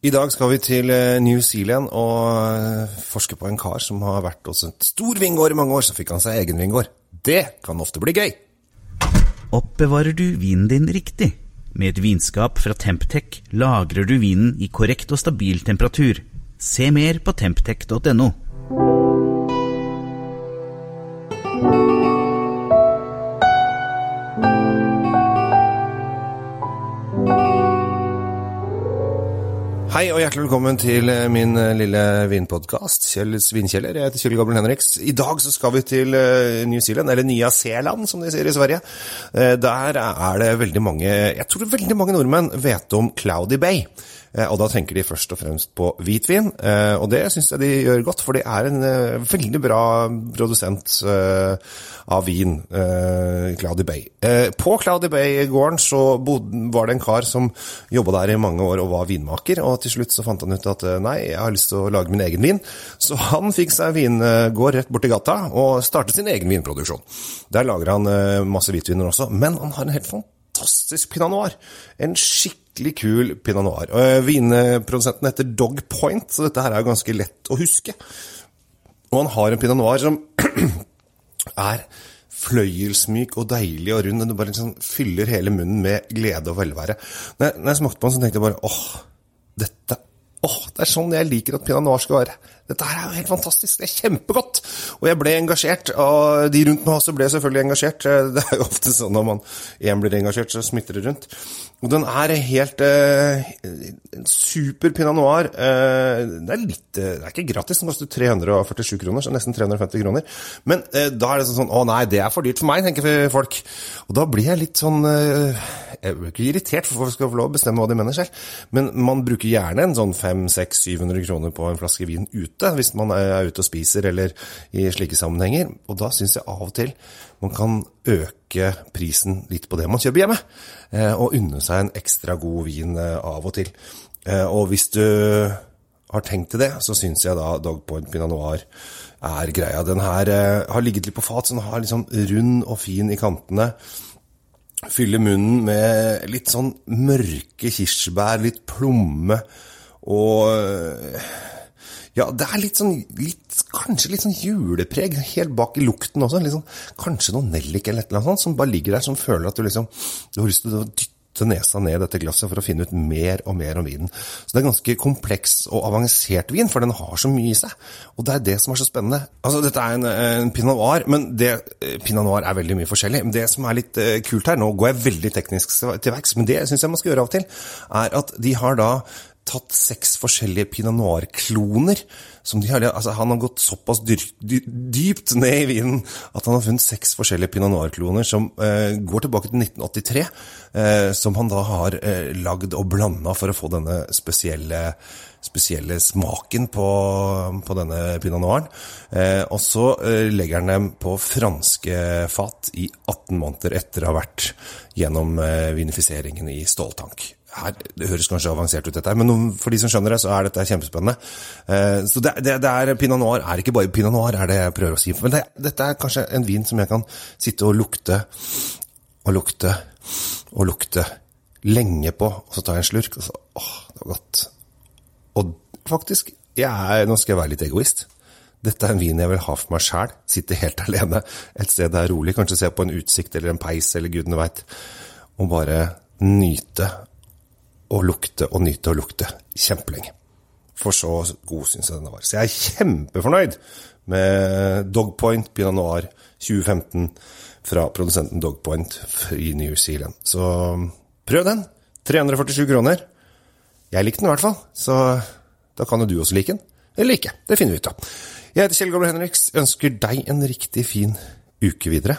I dag skal vi til eh, New Zealand og eh, forske på en kar som har vært hos en stor vingård i mange år, så fikk han seg egen vingård. Det kan ofte bli gøy. Oppbevarer du vinen din riktig? Med et vinskap fra Temptec lagrer du vinen i korrekt og stabil temperatur. Se mer på temptec.no. Hei og hjertelig velkommen til eh, min eh, lille vinpodkast, Kjells vinkjeller. Jeg heter Kjell Gabriel Henriks. I dag så skal vi til eh, New Zealand, eller Nya Zeeland som de sier i Sverige. Der er det veldig mange Jeg tror veldig mange nordmenn vet om Cloudy Bay. Og da tenker de først og fremst på hvitvin, og det syns jeg de gjør godt, for de er en veldig bra produsent av vin, Cloudy Bay. På Cloudy Bay-gården så var det en kar som jobba der i mange år og var vinmaker, og til slutt så fant han ut at nei, jeg har lyst til å lage min egen vin. Så han fikk seg vingård rett borti gata og startet sin egen vinproduksjon. Der lager han masse hvitviner også, men han har en helt fantastisk pinot noir. En skikkelig kul pinot noir. Vinprodusenten heter Dog Point, så dette her er jo ganske lett å huske. Og han har en pinot noir som er fløyelsmyk og deilig og rund. Den bare liksom fyller hele munnen med glede og velvære. Når jeg smakte på den, så tenkte jeg bare åh, dette åh, det er sånn jeg liker at pinot noir skal være. Dette her er jo helt fantastisk. Det er kjempegodt. Og jeg ble engasjert. Og de rundt meg også ble selvfølgelig engasjert. Det er jo ofte sånn når man én blir engasjert, så smitter det rundt. Og den er helt eh, super pinot noir. Eh, det er litt Det er ikke gratis, den koster 347 kroner, så nesten 350 kroner. Men eh, da er det sånn Å nei, det er for dyrt for meg, tenker folk. Og da blir jeg litt sånn Jeg blir ikke irritert, for folk skal få lov å bestemme hva de mener selv. Men man bruker gjerne en sånn 500-700 kroner på en flaske vin ute, hvis man er ute og spiser eller i slike sammenhenger. Og da syns jeg av og til man kan øke prisen litt på det man kjøper hjemme, og unne seg en ekstra god vin av og til. Og hvis du har tenkt til det, så syns jeg da Dog Point Pinot Noir er greia. Den her har ligget litt på fat, så den har liksom rund og fin i kantene. Fyller munnen med litt sånn mørke kirsebær, litt plomme og ja, det er litt sånn litt, Kanskje litt sånn julepreg helt bak i lukten også. Sånn, kanskje noe nellik eller annet sånt som bare ligger der, som føler at du liksom Du har lyst til å dytte nesa ned dette glasset for å finne ut mer og mer om vinen. Så det er ganske kompleks og avansert vin, for den har så mye i seg. Og det er det som er så spennende. Altså, dette er en, en pinot noir, men det, pinot noir er veldig mye forskjellig. Det som er litt uh, kult her, nå går jeg veldig teknisk til verks, men det syns jeg man skal gjøre av og til, er at de har da tatt seks forskjellige pinot noir-kloner. Altså, han har gått såpass dyr, dy, dypt ned i vinen at han har funnet seks forskjellige pinot noir-kloner som eh, går tilbake til 1983. Eh, som han da har eh, lagd og blanda for å få denne spesielle, spesielle smaken på, på, denne pinot noiren. Eh, og så eh, legger han dem på franske fat i 18 måneder etter å ha vært gjennom eh, vinifiseringen i ståltank her, Det høres kanskje avansert ut, dette, men for de som skjønner det, så er dette kjempespennende. Eh, så det, det, det er Pinot Noir er ikke bare Pinot Noir, er det jeg prøver å si. Men det, dette er kanskje en vin som jeg kan sitte og lukte og lukte og lukte lenge på, og så tar jeg en slurk, og så åh, det var godt. Og faktisk, jeg nå skal jeg være litt egoist. Dette er en vin jeg vil ha for meg sjæl. Sitte helt alene et sted det er rolig, kanskje se på en utsikt eller en peis eller gudene veit, og bare nyte og lukte og nyte og lukte kjempelenge. For så god syns jeg denne var. Så jeg er kjempefornøyd med Dogpoint Pinot Noir 2015 fra produsenten Dogpoint i New Zealand. Så prøv den. 347 kroner. Jeg likte den i hvert fall, så da kan jo du også like den. Eller ikke. Det finner vi ut av. Jeg heter Kjell Gabriel Henriks. Ønsker deg en riktig fin uke videre.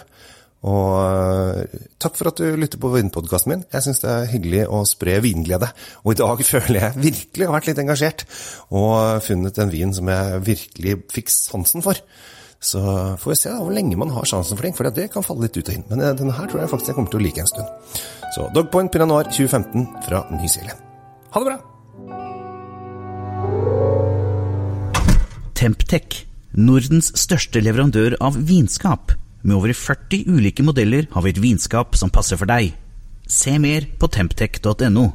Og eh, takk for at du lytter på vinpodkasten min. Jeg syns det er hyggelig å spre vinglede. Og i dag føler jeg virkelig har vært litt engasjert, og funnet en vin som jeg virkelig fikk sansen for. Så får vi se da, hvor lenge man har sjansen for den, for det kan falle litt ut og inn. Men eh, denne her tror jeg faktisk jeg kommer til å like en stund. Så Dogpoint Pinot Noir 2015 fra New Zealand. Ha det bra! Temptec, Nordens største leverandør av vinskap. Med over 40 ulike modeller har vi et vinskap som passer for deg. Se mer på temptec.no.